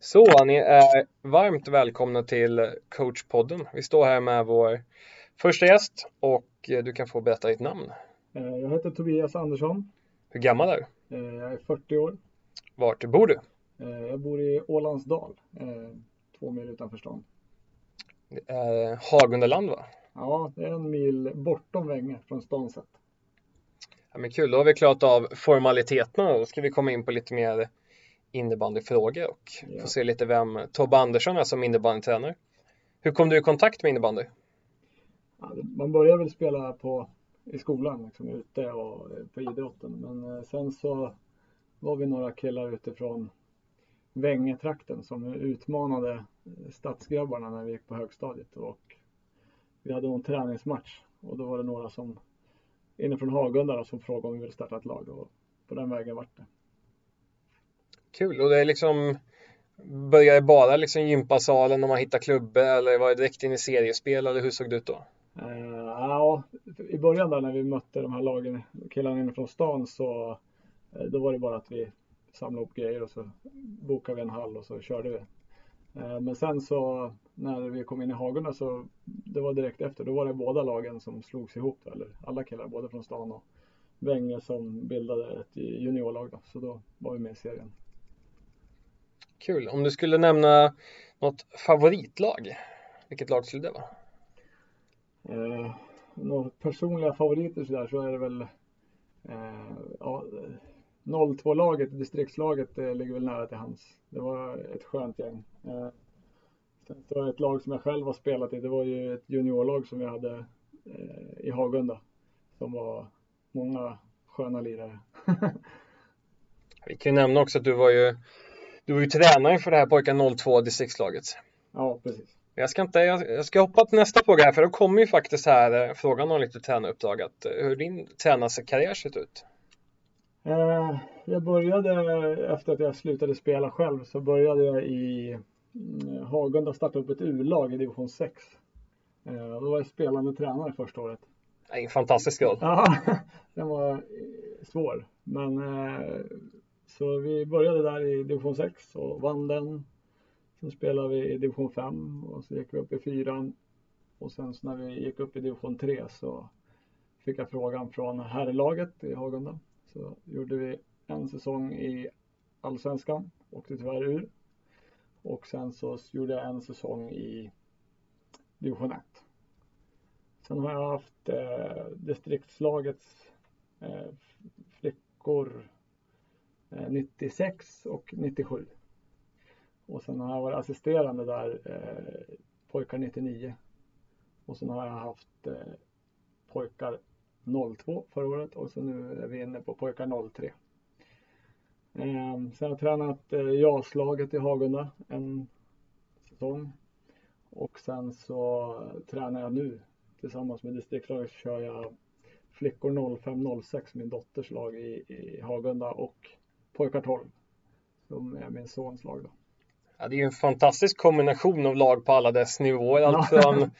Så, ni är varmt välkomna till coachpodden. Vi står här med vår första gäst och du kan få berätta ditt namn. Eh, jag heter Tobias Andersson. Hur gammal är du? Eh, jag är 40 år. Vart bor du? Eh, jag bor i Ålandsdal, två mil utanför stan. Det är Hagundaland va? Ja, det är en mil bortom Vänge från stan sett. Ja, men kul, då har vi klarat av formaliteterna och då ska vi komma in på lite mer innebandyfrågor och ja. få se lite vem Tobbe Andersson är som innebandytränare. Hur kom du i kontakt med innebandy? Man började väl spela på, i skolan, liksom, ute och på idrotten. Men eh, sen så var vi några killar utifrån Vängetrakten som utmanade eh, stadsgrabbarna när vi gick på högstadiet. Och vi hade någon träningsmatch och då var det några som inifrån Hagunda som frågade om vi ville starta ett lag och på den vägen vart det. Kul, och det är liksom Började det bara liksom gympasalen när man hittar klubbor eller var det direkt in i seriespel eller hur såg det ut då? Uh, ja, i början där när vi mötte de här lagen, killarna inifrån stan så eh, då var det bara att vi samlade upp grejer och så bokade vi en hall och så körde vi. Uh, men sen så när vi kom in i Hagunda så det var direkt efter, då var det båda lagen som slogs ihop, eller alla killar både från stan och Vänge som bildade ett juniorlag då, så då var vi med i serien. Kul. Om du skulle nämna något favoritlag, vilket lag skulle det vara? Eh, några personliga favoriter så, där, så är det väl eh, ja, 02-laget, distriktslaget, det ligger väl nära till hans. Det var ett skönt gäng. Eh, ett lag som jag själv har spelat i, det var ju ett juniorlag som vi hade eh, i Hagunda. Som var många sköna lirare. vi kan ju nämna också att du var ju du var ju tränare för det här pojkar 02 distriktslaget. Ja, precis. Jag ska, inte, jag, ska hoppa till nästa fråga här för då kommer ju faktiskt här eh, frågan om lite tränaruppdrag. Att, eh, hur din tränarkarriär sett ut? Eh, jag började efter att jag slutade spela själv så började jag i mm, Hagunda starta upp ett U-lag i division 6. Då var jag spelande tränare första året. En fantastisk roll. Ja, den var svår. Men så vi började där i division 6 och vann den. Sen spelade vi i division 5 och så gick vi upp i fyran. Och sen så när vi gick upp i division 3 så fick jag frågan från herrlaget i Hagunda. Så gjorde vi en säsong i Allsvenskan, åkte tyvärr ur. Och sen så gjorde jag en säsong i division 1. Sen har jag haft eh, distriktslagets eh, flickor Eh, 96 och 97. Och sen har jag varit assisterande där eh, pojkar 99. Och sen har jag haft eh, pojkar 02 förra året och så nu är vi inne på pojkar 03. Eh, sen har jag tränat eh, JAS-laget i Hagunda en säsong. Och sen så tränar jag nu tillsammans med distriktslaget så kör jag flickor 05-06, min dotters lag i, i Hagunda och pojkar 12. Som är min sons lag då. Ja, det är ju en fantastisk kombination av lag på alla dess nivåer. Allt från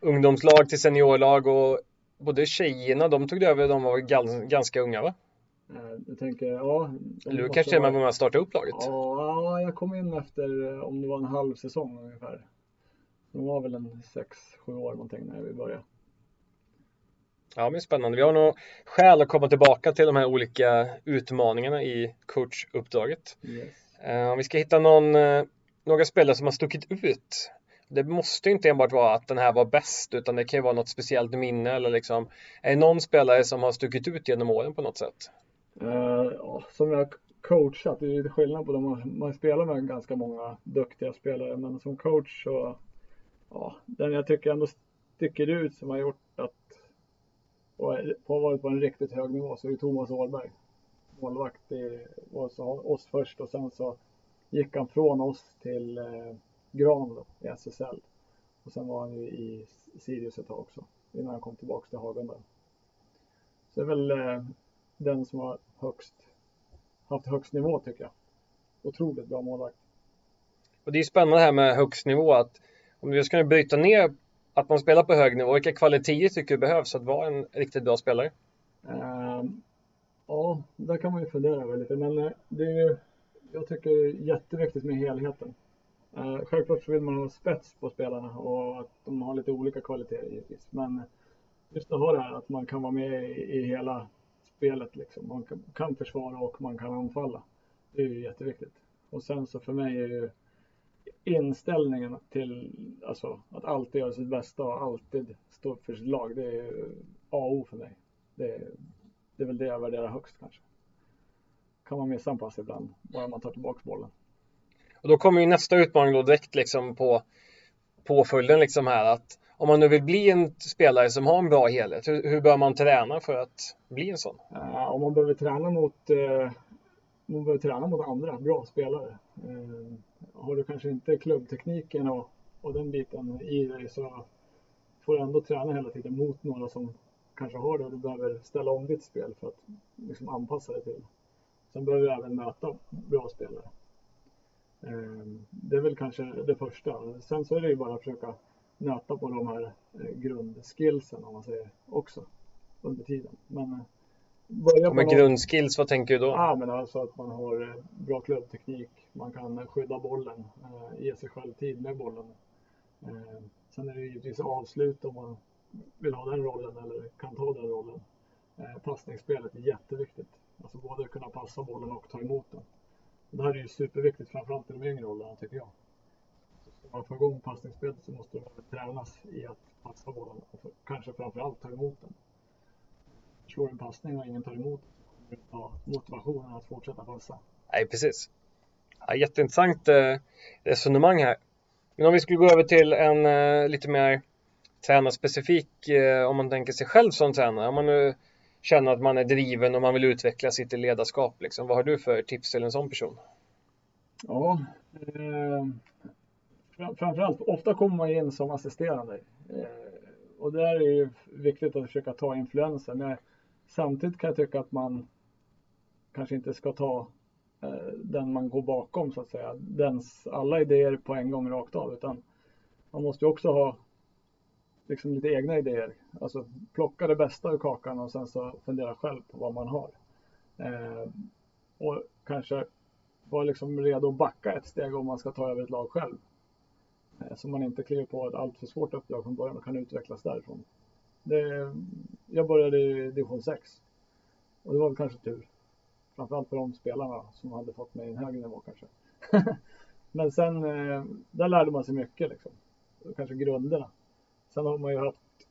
ungdomslag till seniorlag och både tjejerna, de tog över, de var ganska unga va? Eh, jag tänker, ja. Eller du kanske till och med var med och startade upp laget? Ja, jag kom in efter, eh, om det var en halv säsong ungefär. De var väl en 6-7 år någonting när vi började. Ja, men spännande. Vi har nog skäl att komma tillbaka till de här olika utmaningarna i coachuppdraget. Yes. Uh, om vi ska hitta någon, uh, några spelare som har stuckit ut. Det måste inte enbart vara att den här var bäst, utan det kan ju vara något speciellt minne eller liksom. Är det någon spelare som har stuckit ut genom åren på något sätt? Uh, som jag coachat, det är lite skillnad på dem. Man spelar med ganska många duktiga spelare, men som coach så, ja, den jag tycker ändå sticker ut som har gjort att och har varit på en riktigt hög nivå så är det Thomas Åhlberg. Målvakt i oss först och sen så gick han från oss till eh, Gran då, i SSL. Och sen var han ju i Sirius ett tag också innan han kom tillbaka till Hagunda. Så det är väl eh, den som har högst, haft högst nivå tycker jag. Otroligt bra målvakt. Och det är spännande här med högst nivå att om vi ska bryta ner att man spelar på hög nivå. Vilka kvaliteter tycker du behövs för att vara en riktigt bra spelare? Uh, ja, där kan man ju fundera över lite, men eh, det är ju jag tycker det är jätteviktigt med helheten. Uh, självklart så vill man ha spets på spelarna och att de har lite olika kvaliteter givetvis. Men just att ha det här att man kan vara med i, i hela spelet liksom. Man kan, kan, försvara och man kan anfalla. Det är ju jätteviktigt. Och sen så för mig är ju inställningen till alltså, att alltid göra sitt bästa och alltid stå upp för sitt lag. Det är A och O för mig. Det är, det är väl det jag värderar högst kanske. Kan man missa en pass ibland, bara man tar tillbaka bollen. Och då kommer ju nästa utmaning då direkt liksom på påföljden liksom här att om man nu vill bli en spelare som har en bra helhet, hur, hur bör man träna för att bli en sån? Uh, om man behöver träna mot uh, man behöver träna mot andra bra spelare. Eh, har du kanske inte klubbtekniken och, och den biten i dig så får du ändå träna hela tiden mot några som kanske har det och du behöver ställa om ditt spel för att liksom anpassa dig till. Sen behöver du även möta bra spelare. Eh, det är väl kanske det första. Sen så är det ju bara att försöka nöta på de här eh, grundskillsen om man säger också under tiden. Men eh, börja Med grundskills, vad tänker du då? Ja, men alltså att man har eh, bra klubbteknik, man kan skydda bollen, ge sig själv tid med bollen. Ehm, sen är det givetvis avslut om man vill ha den rollen eller kan ta den rollen. Passningsspelet är jätteviktigt. Alltså både kunna passa bollen och ta emot den. Det här är ju superviktigt, framförallt i de yngre åldrarna tycker jag. Ska man få igång passningsspelet så måste det tränas i att passa bollen och kanske framförallt ta emot den. Slår en passning och ingen tar emot ha motivationen att fortsätta passa. Nej, precis. Ja, jätteintressant eh, resonemang här. Men om vi skulle gå över till en eh, lite mer tränarspecifik, eh, om man tänker sig själv som tränare. Om man nu känna att man är driven och man vill utveckla sitt ledarskap. Liksom. Vad har du för tips till en sån person? Ja, eh, framförallt, ofta kommer man in som assisterande. Eh, och där är det viktigt att försöka ta influenser. Men samtidigt kan jag tycka att man kanske inte ska ta eh, den man går bakom så att säga. Dens alla idéer på en gång rakt av. Utan man måste ju också ha liksom lite egna idéer. Alltså plocka det bästa ur kakan och sen så fundera själv på vad man har. Eh, och kanske vara liksom redo att backa ett steg om man ska ta över ett lag själv. Eh, så man inte kliver på ett alltför svårt uppdrag från början och kan utvecklas därifrån. Det, jag började i division 6 och det var väl kanske tur. Framförallt för de spelarna som hade fått mig i en högre nivå kanske. Men sen, eh, där lärde man sig mycket liksom. Kanske grunderna. Sen har man ju haft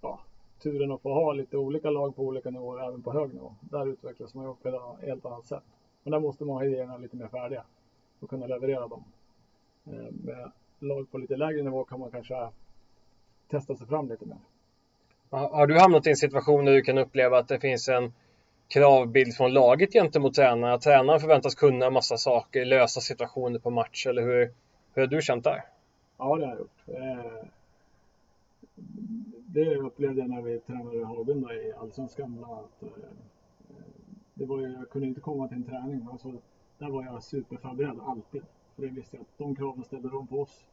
ja, turen att få ha lite olika lag på olika nivåer, även på hög nivå. Där utvecklas man ju på ett helt annat sätt. Men där måste man ha idéerna lite mer färdiga och kunna leverera dem. Eh, med lag på lite lägre nivå kan man kanske testa sig fram lite mer. Har du hamnat i en situation där du kan uppleva att det finns en kravbild från laget gentemot tränaren? tränaren förväntas kunna en massa saker, lösa situationer på match, eller hur, hur har du känt där? Ja, det har jag gjort. Eh, det upplevde jag när vi tränade Hagunda i Allsvenskan eh, det var, jag kunde inte komma till en träning. Alltså, där var jag superförberedd alltid. För det visste jag att de kraven ställde de på oss.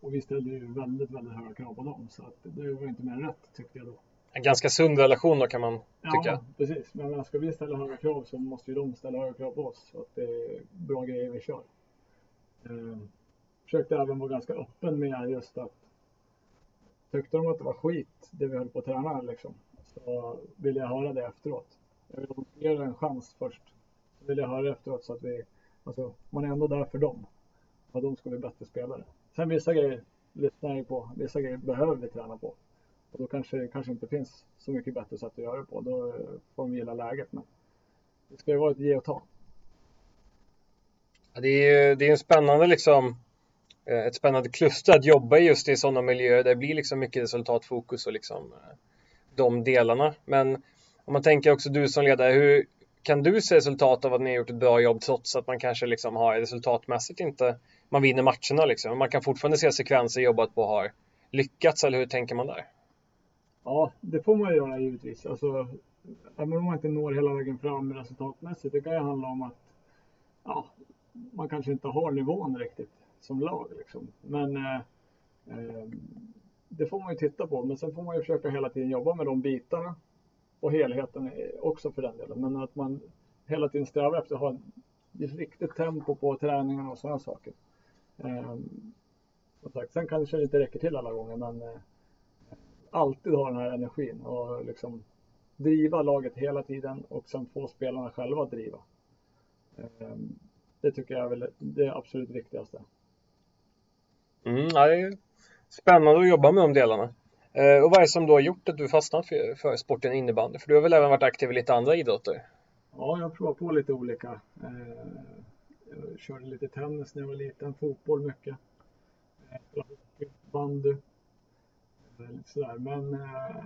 Och vi ställde ju väldigt, väldigt höga krav på dem. Så att det var inte mer än rätt tyckte jag då. En ganska sund relation då kan man tycka. Ja, precis. Men ska vi ställa höga krav så måste ju de ställa höga krav på oss. Så att det är bra grejer vi kör. Eh, försökte även vara ganska öppen med just att Tyckte de att det var skit, det vi höll på att träna liksom, så ville jag höra det efteråt. Jag vill ge det en chans först. Så vill jag höra det efteråt så att vi, alltså, man är ändå där för dem. För de ska bli bättre spelare. Sen vissa grejer lyssnar jag på, vissa grejer behöver vi träna på. Och då kanske det kanske inte finns så mycket bättre sätt att göra det på. Då får de gilla läget. Men det ska ju vara ett ge och ta. Ja, det är ju det är en spännande liksom eh, ett spännande kluster att jobba just i sådana miljöer där det blir liksom mycket resultatfokus och liksom eh, de delarna. Men om man tänker också du som ledare, hur kan du se resultat av att ni har gjort ett bra jobb trots att man kanske liksom har resultatmässigt inte, man vinner matcherna liksom. Man kan fortfarande se sekvenser jobbat på har lyckats eller hur tänker man där? Ja, det får man göra givetvis. Alltså, även om man inte når hela vägen fram resultatmässigt, det kan ju handla om att ja, man kanske inte har nivån riktigt som lag. Liksom. Men eh, eh, det får man ju titta på. Men sen får man ju försöka hela tiden jobba med de bitarna och helheten också för den delen. Men att man hela tiden strävar efter att ha ett riktigt tempo på träningarna och sådana saker. Um, sagt, sen kanske det inte räcker till alla gånger men uh, alltid ha den här energin och liksom driva laget hela tiden och sen få spelarna själva att driva. Um, det tycker jag är väl det absolut viktigaste. Mm, ja, det är spännande att jobba med de delarna. Eh, och vad är det som då har gjort att du fastnat för, för sporten innebandy? För du har väl även varit aktiv i lite andra idrotter? Ja, jag har provat på lite olika. Eh, jag körde lite tennis när jag var liten, fotboll mycket. Bandy. Eh, sådär. Men eh,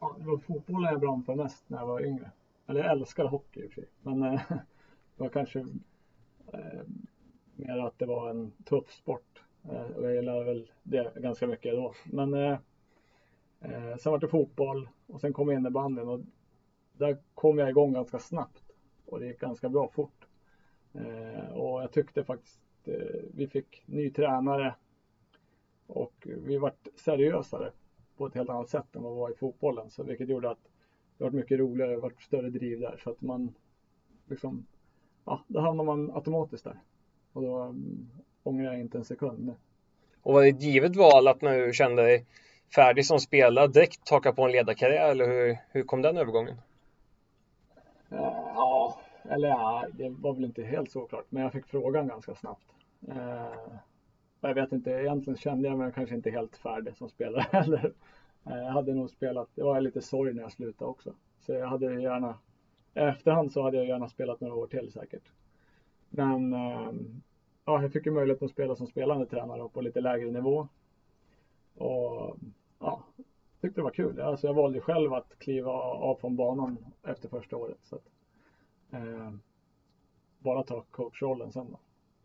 ja, det var fotbollen jag brann för mest när jag var yngre. Eller jag älskade hockey i och för sig. Men eh, det var kanske mer att det var en tuff sport. Och jag gillade väl det ganska mycket då. Men Eh, sen var det fotboll och sen kom innebandyn och där kom jag igång ganska snabbt och det gick ganska bra fort. Eh, och jag tyckte faktiskt eh, vi fick ny tränare och vi vart seriösare på ett helt annat sätt än vad vi var i fotbollen. Så vilket gjorde att det var mycket roligare, det var större driv där så att man liksom, ja, då hamnar man automatiskt där. Och då mm, ångrar jag inte en sekund. Och var det ett givet val att när du kände dig färdig som spelare direkt haka på en ledarkarriär eller hur, hur kom den övergången? Ja, eller ja, det var väl inte helt såklart, men jag fick frågan ganska snabbt. Eh, jag vet inte, egentligen kände jag mig kanske inte helt färdig som spelare heller. Eh, jag hade nog spelat, det var lite sorg när jag slutade också. Så jag hade gärna, i efterhand så hade jag gärna spelat några år till säkert. Men eh, ja, jag fick ju möjlighet att spela som spelande tränare på lite lägre nivå. Och ja, tyckte det var kul. Alltså jag valde själv att kliva av från banan efter första året. Så att, eh, bara ta coachrollen sen då.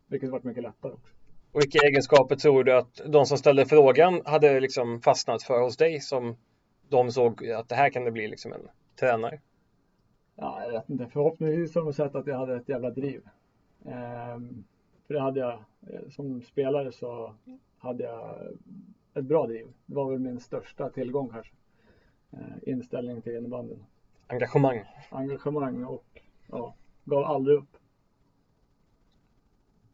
Vilket varit mycket lättare också. Och vilka egenskaper tror du att de som ställde frågan hade liksom fastnat för hos dig som de såg att det här kan det bli liksom en tränare? Ja, jag vet inte. Förhoppningsvis har de sett att jag hade ett jävla driv. Eh, för det hade jag. Som spelare så hade jag ett bra driv. Det var väl min största tillgång kanske. Eh, inställning till innebandyn. Engagemang. Engagemang och ja, gav aldrig upp.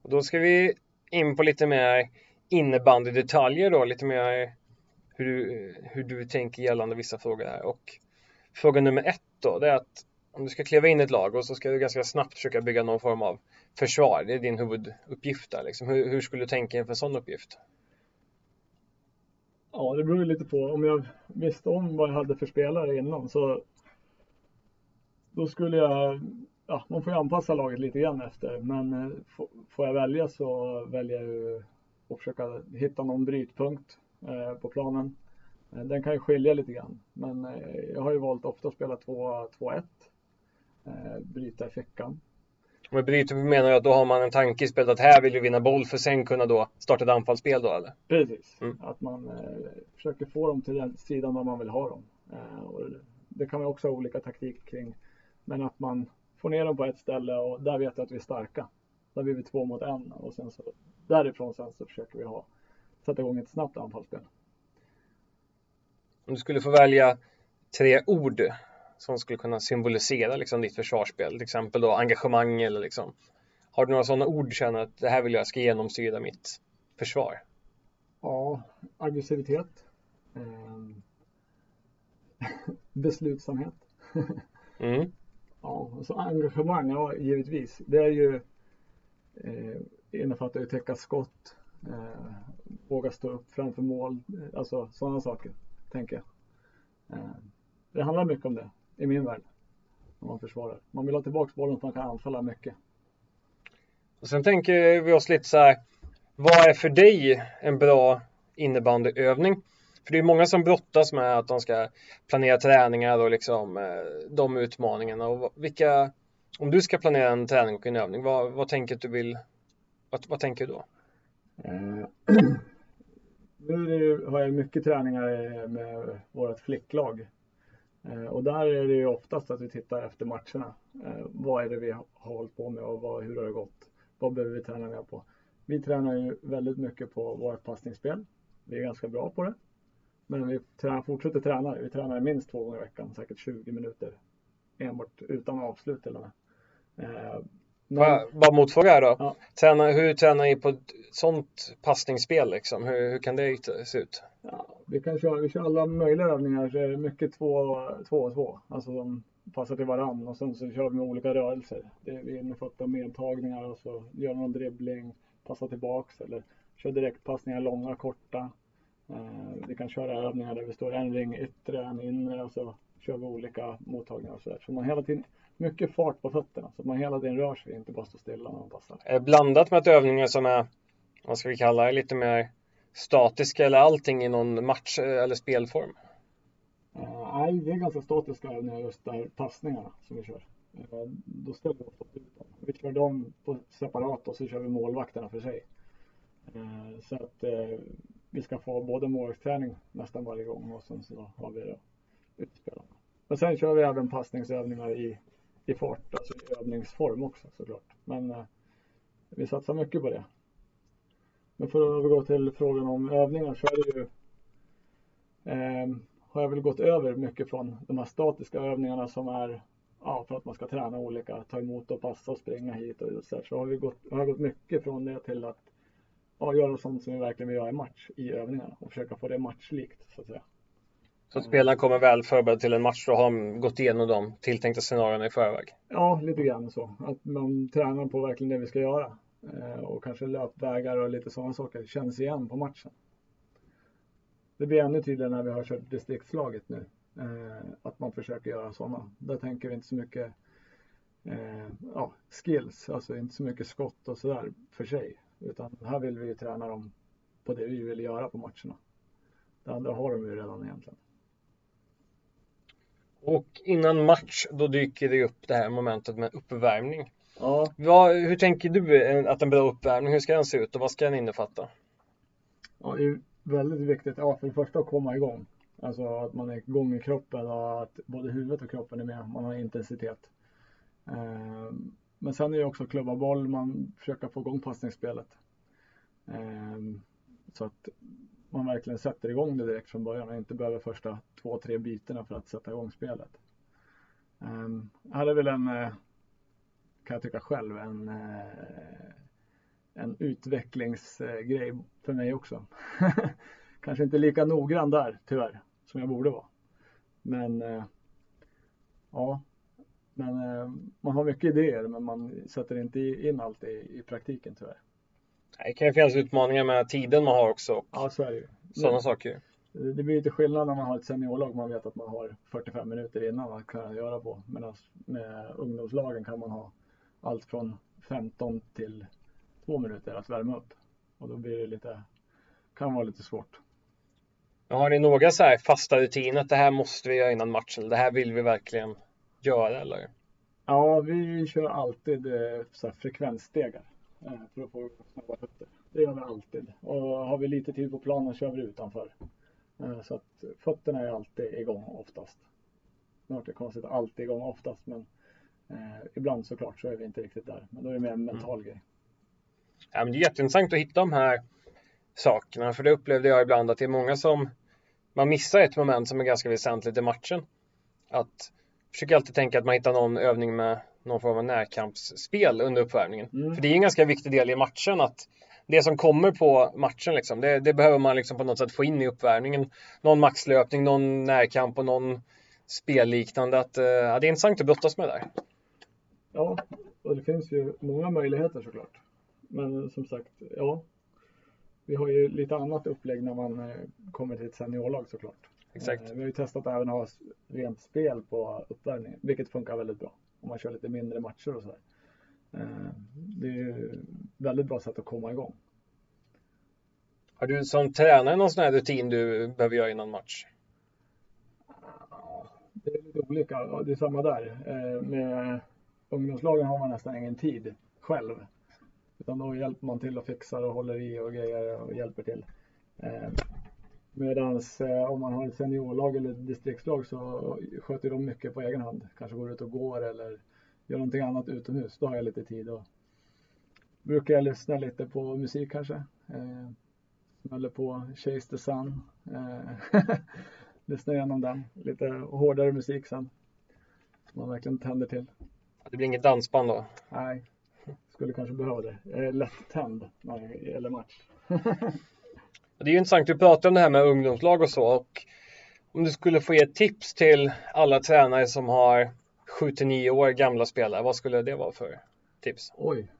Då ska vi in på lite mer innebandydetaljer då, lite mer hur du, hur du tänker gällande vissa frågor här. Och fråga nummer ett då, det är att om du ska kliva in i ett lag och så ska du ganska snabbt försöka bygga någon form av försvar. Det är din huvuduppgift där. Liksom. Hur, hur skulle du tänka inför en sån uppgift? Ja, det beror lite på. Om jag visste om vad jag hade för spelare innan så då skulle jag, ja, man får ju anpassa laget lite grann efter. Men eh, får jag välja så väljer jag ju att försöka hitta någon brytpunkt eh, på planen. Eh, den kan ju skilja lite grann. Men jag har ju valt ofta att spela 2-1. Bryta i fickan. Med bryter menar jag att då har man en tanke i spelet att här vill vi vinna boll för sen kunna då starta ett anfallsspel då eller? Precis, mm. att man försöker få dem till den sidan där man vill ha dem. Och det kan man också ha olika taktik kring. Men att man får ner dem på ett ställe och där vet jag att vi är starka. Där blir vi två mot en och sen så därifrån sen så försöker vi ha sätta igång ett snabbt anfallsspel. Om du skulle få välja tre ord som skulle kunna symbolisera liksom, ditt försvarsspel. Till exempel då engagemang eller liksom. Har du några sådana ord känner att det här vill jag ska genomsyra mitt försvar? Ja, aggressivitet. Eh, beslutsamhet. mm. Ja, så engagemang, ja givetvis. Det är ju eh, innefattar ju täcka skott, eh, våga stå upp framför mål, eh, alltså sådana saker, tänker jag. Eh, det handlar mycket om det i min värld. Om man försvarar. Man vill ha tillbaka bollen så man kan anfalla mycket. Och sen tänker vi oss lite så här. Vad är för dig en bra innebandyövning? För det är många som brottas med att de ska planera träningar och liksom eh, de utmaningarna. Och vilka, om du ska planera en träning och en övning, vad, vad tänker du vill? Vad, vad tänker du då? Eh, nu har jag mycket träningar eh, med vårt flicklag Eh, och där är det ju oftast att vi tittar efter matcherna. Eh, vad är det vi har hållit på med och vad, hur har det gått? Vad behöver vi träna mer på? Vi tränar ju väldigt mycket på vårt passningsspel. Vi är ganska bra på det. Men vi tränar, fortsätter träna. Vi tränar minst två gånger i veckan, säkert 20 minuter. Enbart utan avslut till och med. Eh, Men... Bara motfråga då. Ja. Tränar, hur tränar ni på ett sånt passningsspel liksom? Hur, hur kan det se ut? Ja, vi kan köra, vi kör alla möjliga övningar. Så är det mycket två, två och två. Alltså de passar till varann och sen så kör vi med olika rörelser. Det vi innefattar medtagningar och så gör någon dribbling, passar tillbaks eller kör direktpassningar, långa, korta. Eh, vi kan köra övningar där vi står en ring yttre, en inre och så kör vi olika mottagningar och sådär. Så man hela tiden, mycket fart på fötterna så man hela tiden rör sig, inte bara står stilla när man passar. Är blandat med övningar som är, vad ska vi kalla det, lite mer statiska eller allting i någon match eller spelform? Nej, det är ganska statiska övningar just där passningarna som vi kör. Då ställer vi oss ut dem. Vi kör dem på separat och så kör vi målvakterna för sig. Så att vi ska få både målvaktsträning nästan varje gång och sen så har vi det utspelarna. Men sen kör vi även passningsövningar i, i fart, alltså i övningsform också såklart. Men eh, vi satsar mycket på det. Men för att övergå till frågan om övningar så är det ju eh, har jag väl gått över mycket från de här statiska övningarna som är ja, för att man ska träna olika, ta emot och passa och springa hit och så, här. så har, vi gått, har jag gått mycket från det till att ja, göra sånt som vi verkligen vill göra i match i övningarna och försöka få det matchlikt så att säga. Så spelarna kommer väl förberedda till en match, då har gått igenom de tilltänkta scenarierna i förväg? Ja, lite grann så. Att man tränar på verkligen det vi ska göra. Eh, och kanske löpvägar och lite sådana saker känns igen på matchen. Det blir ännu tydligare när vi har kört distriktslaget nu. Eh, att man försöker göra sådana. Där tänker vi inte så mycket eh, ja, skills, alltså inte så mycket skott och sådär för sig. Utan här vill vi träna dem på det vi vill göra på matcherna. Det andra har de ju redan egentligen. Och innan match, då dyker det upp det här momentet med uppvärmning. Ja. Vad, hur tänker du att en bra uppvärmning, hur ska den se ut och vad ska den innefatta? Ja, det är väldigt viktigt, ja, för det första att komma igång. Alltså att man är igång i kroppen och att både huvudet och kroppen är med, man har intensitet. Ehm, men sen är det också klubba boll, man försöker få igång passningsspelet. Ehm, så att man verkligen sätter igång det direkt från början och inte behöver första två, tre bytena för att sätta igång spelet. Ehm, jag hade väl en, eh, kan jag tycka själv, en, eh, en utvecklingsgrej för mig också. Kanske inte lika noggrann där tyvärr som jag borde vara. Men eh, ja, men man har mycket idéer men man sätter inte in allt i, i praktiken tyvärr. Det kan ju finnas utmaningar med tiden man har också. Ja, så är det ju. Sådana saker. Det blir lite skillnad när man har ett seniorlag. Man vet att man har 45 minuter innan att kunna göra på. Medan med ungdomslagen kan man ha allt från 15 till 2 minuter att värma upp. Och då blir det lite, kan vara lite svårt. Har ni några så här fasta rutiner att det här måste vi göra innan matchen? Det här vill vi verkligen göra eller? Ja, vi kör alltid eh, så här frekvensstegar. Eh, för att få snabba fötter. Det gör vi alltid. Och har vi lite tid på planen kör vi utanför. Eh, så att fötterna är alltid igång oftast. Nu låter det konstigt, alltid igång oftast men eh, ibland såklart så är vi inte riktigt där. Men då är det mer en mental mm. grej. Ja, men det är jätteintressant att hitta de här sakerna för det upplevde jag ibland att det är många som man missar ett moment som är ganska väsentligt i matchen. Att försöker alltid tänka att man hittar någon övning med någon form av närkampsspel under uppvärmningen. Mm. För det är en ganska viktig del i matchen att det som kommer på matchen liksom, det, det, behöver man liksom på något sätt få in i uppvärmningen. Någon maxlöpning, någon närkamp och någon spelliknande. Att, uh, ja, det är intressant att brottas med där. Ja, och det finns ju många möjligheter såklart. Men som sagt, ja. Vi har ju lite annat upplägg när man eh, kommer till ett seniorlag såklart. Exakt. Eh, vi har ju testat även att ha rent spel på uppvärmningen, vilket funkar väldigt bra om man kör lite mindre matcher och sådär. Eh, det är ju väldigt bra sätt att komma igång. Har du som tränare någon sån här rutin du behöver göra innan match? Det är lite olika. Det är samma där. Eh, med ungdomslagen har man nästan ingen tid själv. Utan då hjälper man till och fixar och håller i och grejer och hjälper till. Eh, Medan om man har ett seniorlag eller ett distriktslag så sköter de mycket på egen hand. Kanske går ut och går eller gör någonting annat utomhus. Då har jag lite tid och brukar jag lyssna lite på musik kanske. Eh, smäller på Chase the Sun. Eh, lyssnar igenom den. Lite hårdare musik sen. Som man verkligen tänder till. Det blir inget dansband då? Nej. skulle kanske behöva det. Jag är lätt tänd när det gäller match. det är ju intressant, du pratar om det här med ungdomslag och så och om du skulle få ge tips till alla tränare som har 7-9 år gamla spelare, vad skulle det vara för tips? Oj.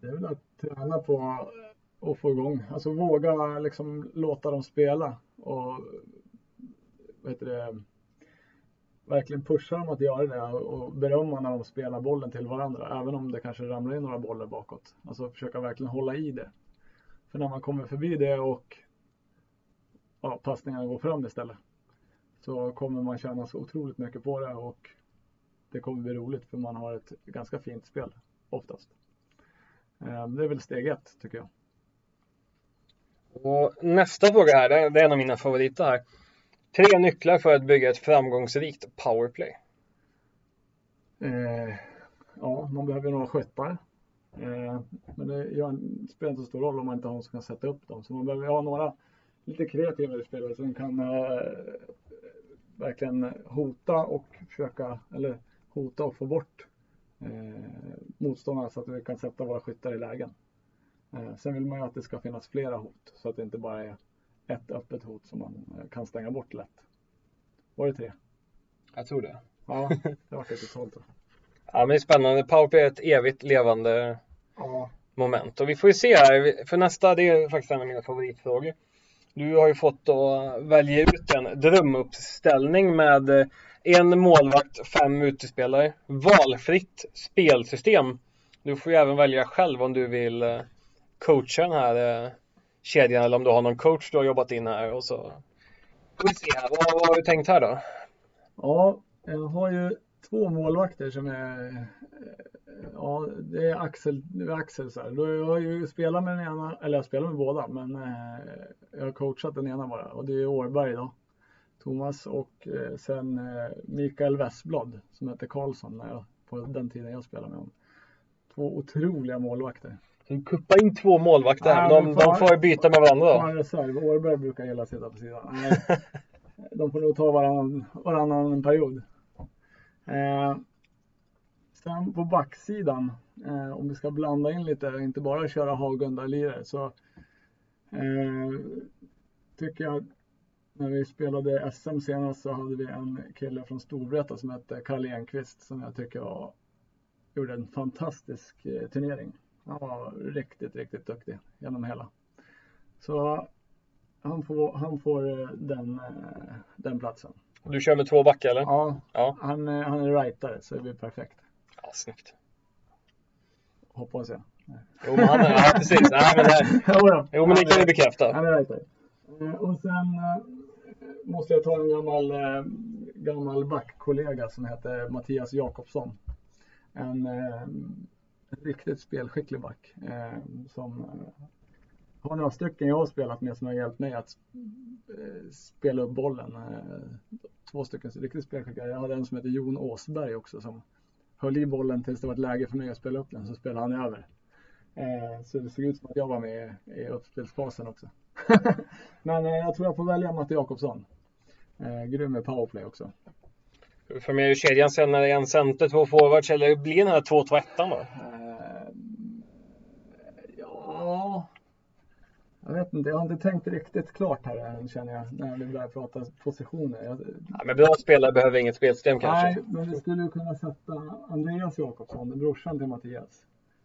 Det är väl att träna på att få igång, alltså våga liksom låta dem spela och vad heter det, verkligen pusha dem att göra det och berömma när de spelar bollen till varandra, även om det kanske ramlar in några bollar bakåt. Alltså försöka verkligen hålla i det. För när man kommer förbi det och ja, passningarna går fram istället så kommer man tjäna så otroligt mycket på det och det kommer bli roligt för man har ett ganska fint spel oftast. Eh, det är väl steg ett tycker jag. Och nästa fråga här, det är en av mina favoriter här. Tre nycklar för att bygga ett framgångsrikt powerplay. Eh, ja, man behöver några skyttar. Eh, men det gör, spelar inte så stor roll om man inte har någon som kan sätta upp dem. Så man behöver ha några lite kreativare spelare som kan eh, verkligen hota och försöka, eller hota och få bort eh, motståndarna så att vi kan sätta våra skyttar i lägen. Eh, sen vill man ju att det ska finnas flera hot så att det inte bara är ett öppet hot som man eh, kan stänga bort lätt. Var det tre? Jag tror det. Ja, det var lite tolv Ja, men det är spännande. Powerplay är ett evigt levande ja. moment. Och vi får ju se här, för nästa, det är faktiskt en av mina favoritfrågor. Du har ju fått att välja ut en drömuppställning med en målvakt, fem utespelare, valfritt spelsystem. Du får ju även välja själv om du vill eh, coacha den här eh, kedjan eller om du har någon coach du har jobbat in här och så. Vi se här, vad, vad har du tänkt här då? Ja, jag har ju två målvakter som är eh, Ja, det är Axel, Axel så här. Jag har ju spelat med den ena, eller jag spelar med båda, men eh, jag har coachat den ena bara och det är Årberg då. Thomas och eh, sen Mikael Westblad som heter Karlsson när jag, på den tiden jag spelade med honom. Två otroliga målvakter. Du kuppar in två målvakter här, de, de får byta med varandra då? reserv. Årberg brukar gilla att sitta på sidan. de får nog ta varann, varannan period. Eh, sen på backsidan, eh, om vi ska blanda in lite, inte bara köra Hagunda-lirare, så eh, tycker jag när vi spelade SM senast så hade vi en kille från Storvreta som hette Kalle Enqvist som jag tycker var, gjorde en fantastisk eh, turnering. Han var riktigt, riktigt duktig genom hela. Så han får, han får eh, den, eh, den platsen. Du kör med två backar eller? Ja, ja. Han, han är rightare så det blir perfekt. Ja, snyggt. Hoppas jag. Jo, men han är, ja, precis. Nej, men det, jo, men det kan vi bekräfta. Han är rightare. Och sen måste jag ta en gammal, eh, gammal backkollega som heter Mattias Jakobsson. Eh, en riktigt spelskicklig back eh, som har några stycken jag har spelat med som har hjälpt mig att spela upp bollen. Två stycken riktigt spelskickliga. Jag hade en som heter Jon Åsberg också som höll i bollen tills det var ett läge för mig att spela upp den så spelade han över. Så det såg ut som att jag var med i uppspelsfasen också. Men jag tror jag får välja Matte Jakobsson. Eh, grym med powerplay också. För mig är kedjan sen när det är en center, två forwards eller blir den här 2-2-1 då? Eh, ja, jag vet inte. Jag har inte tänkt riktigt klart här än känner jag när vi börjar prata positioner. Jag... Ja, men bra spelare behöver inget spelsystem kanske? Nej, men vi skulle kunna sätta Andreas Jakobsson, brorsan till Mattias,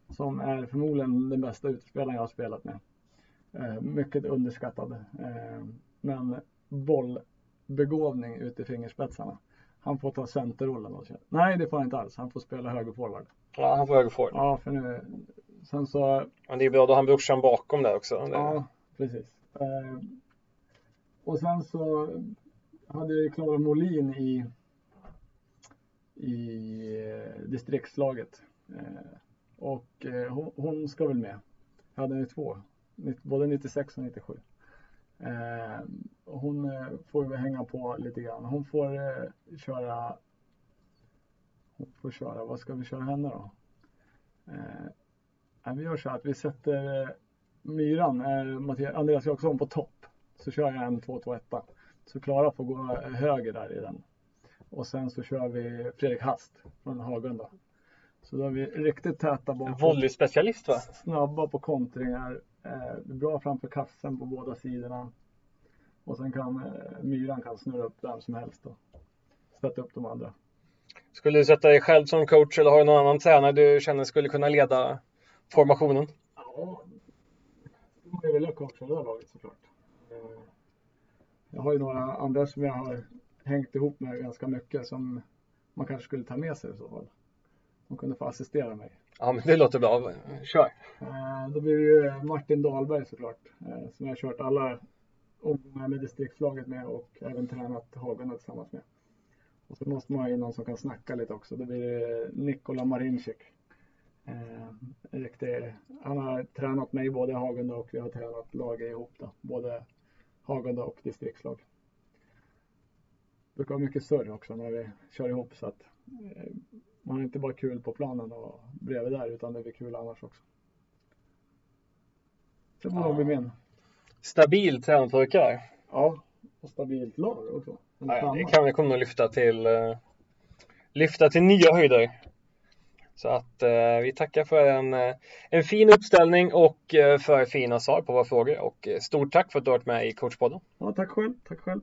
som är förmodligen den bästa utespelaren jag har spelat med. Eh, mycket underskattad. Eh, men boll begåvning ut i fingerspetsarna. Han får ta centerrollen. Nej, det får han inte alls. Han får spela högerforward. Ja, han får högerforward. Ja, för nu. Sen så. Men det är bra, då har han brorsan bakom där också. Ja, precis. Eh, och sen så hade Klara Molin i i eh, distriktslaget. Eh, och eh, hon, hon, ska väl med. Jag hade ni två, både 96 och 97. Eh, hon eh, får vi hänga på lite grann. Hon får köra hon får köra, vad ska vi köra henne då? Eh, vi gör så att vi sätter eh, Myran, eh, Andreas Jakobsson på topp. Så kör jag en 2-2-1. Så Klara får gå höger där i den. Och sen så kör vi Fredrik Hast från Hagunda. Så då är vi riktigt täta bakom. Volleyspecialist va? Snabba på kontringar. Eh, bra framför kassen på båda sidorna. Och sen kan eh, myran kan snurra upp vem som helst och stötta upp de andra. Skulle du sätta dig själv som coach eller har du någon annan tränare du känner skulle kunna leda formationen? Ja, man ju vilja coacha det här laget såklart. Eh, jag har ju några andra som jag har hängt ihop med ganska mycket som man kanske skulle ta med sig i så fall. De kunde få assistera mig. Ja, men det låter bra. Kör! Eh, då blir det ju Martin Dahlberg såklart, eh, som jag har kört alla omgångar med distriktslaget med och även tränat Hagunda tillsammans med. Och så måste man ha in någon som kan snacka lite också. Då blir det Nikola Marincik. Eh, han har tränat mig både i Hagunda och vi har tränat laget ihop då. Både Hagunda och distriktslag. Det brukar vara mycket surr också när vi kör ihop så att eh, man har inte bara kul på planen och bredvid där utan det blir kul annars också. Så får ja. bli min. Stabil tränarpojkar. Ja, och stabilt lag också. Ja, det kan vi komma att lyfta till, uh, lyfta till nya höjder. Så att eh, vi tackar för en, eh, en fin uppställning och eh, för fina svar på våra frågor och eh, stort tack för att du har varit med i coachpodden. Ja, tack själv. Tack själv.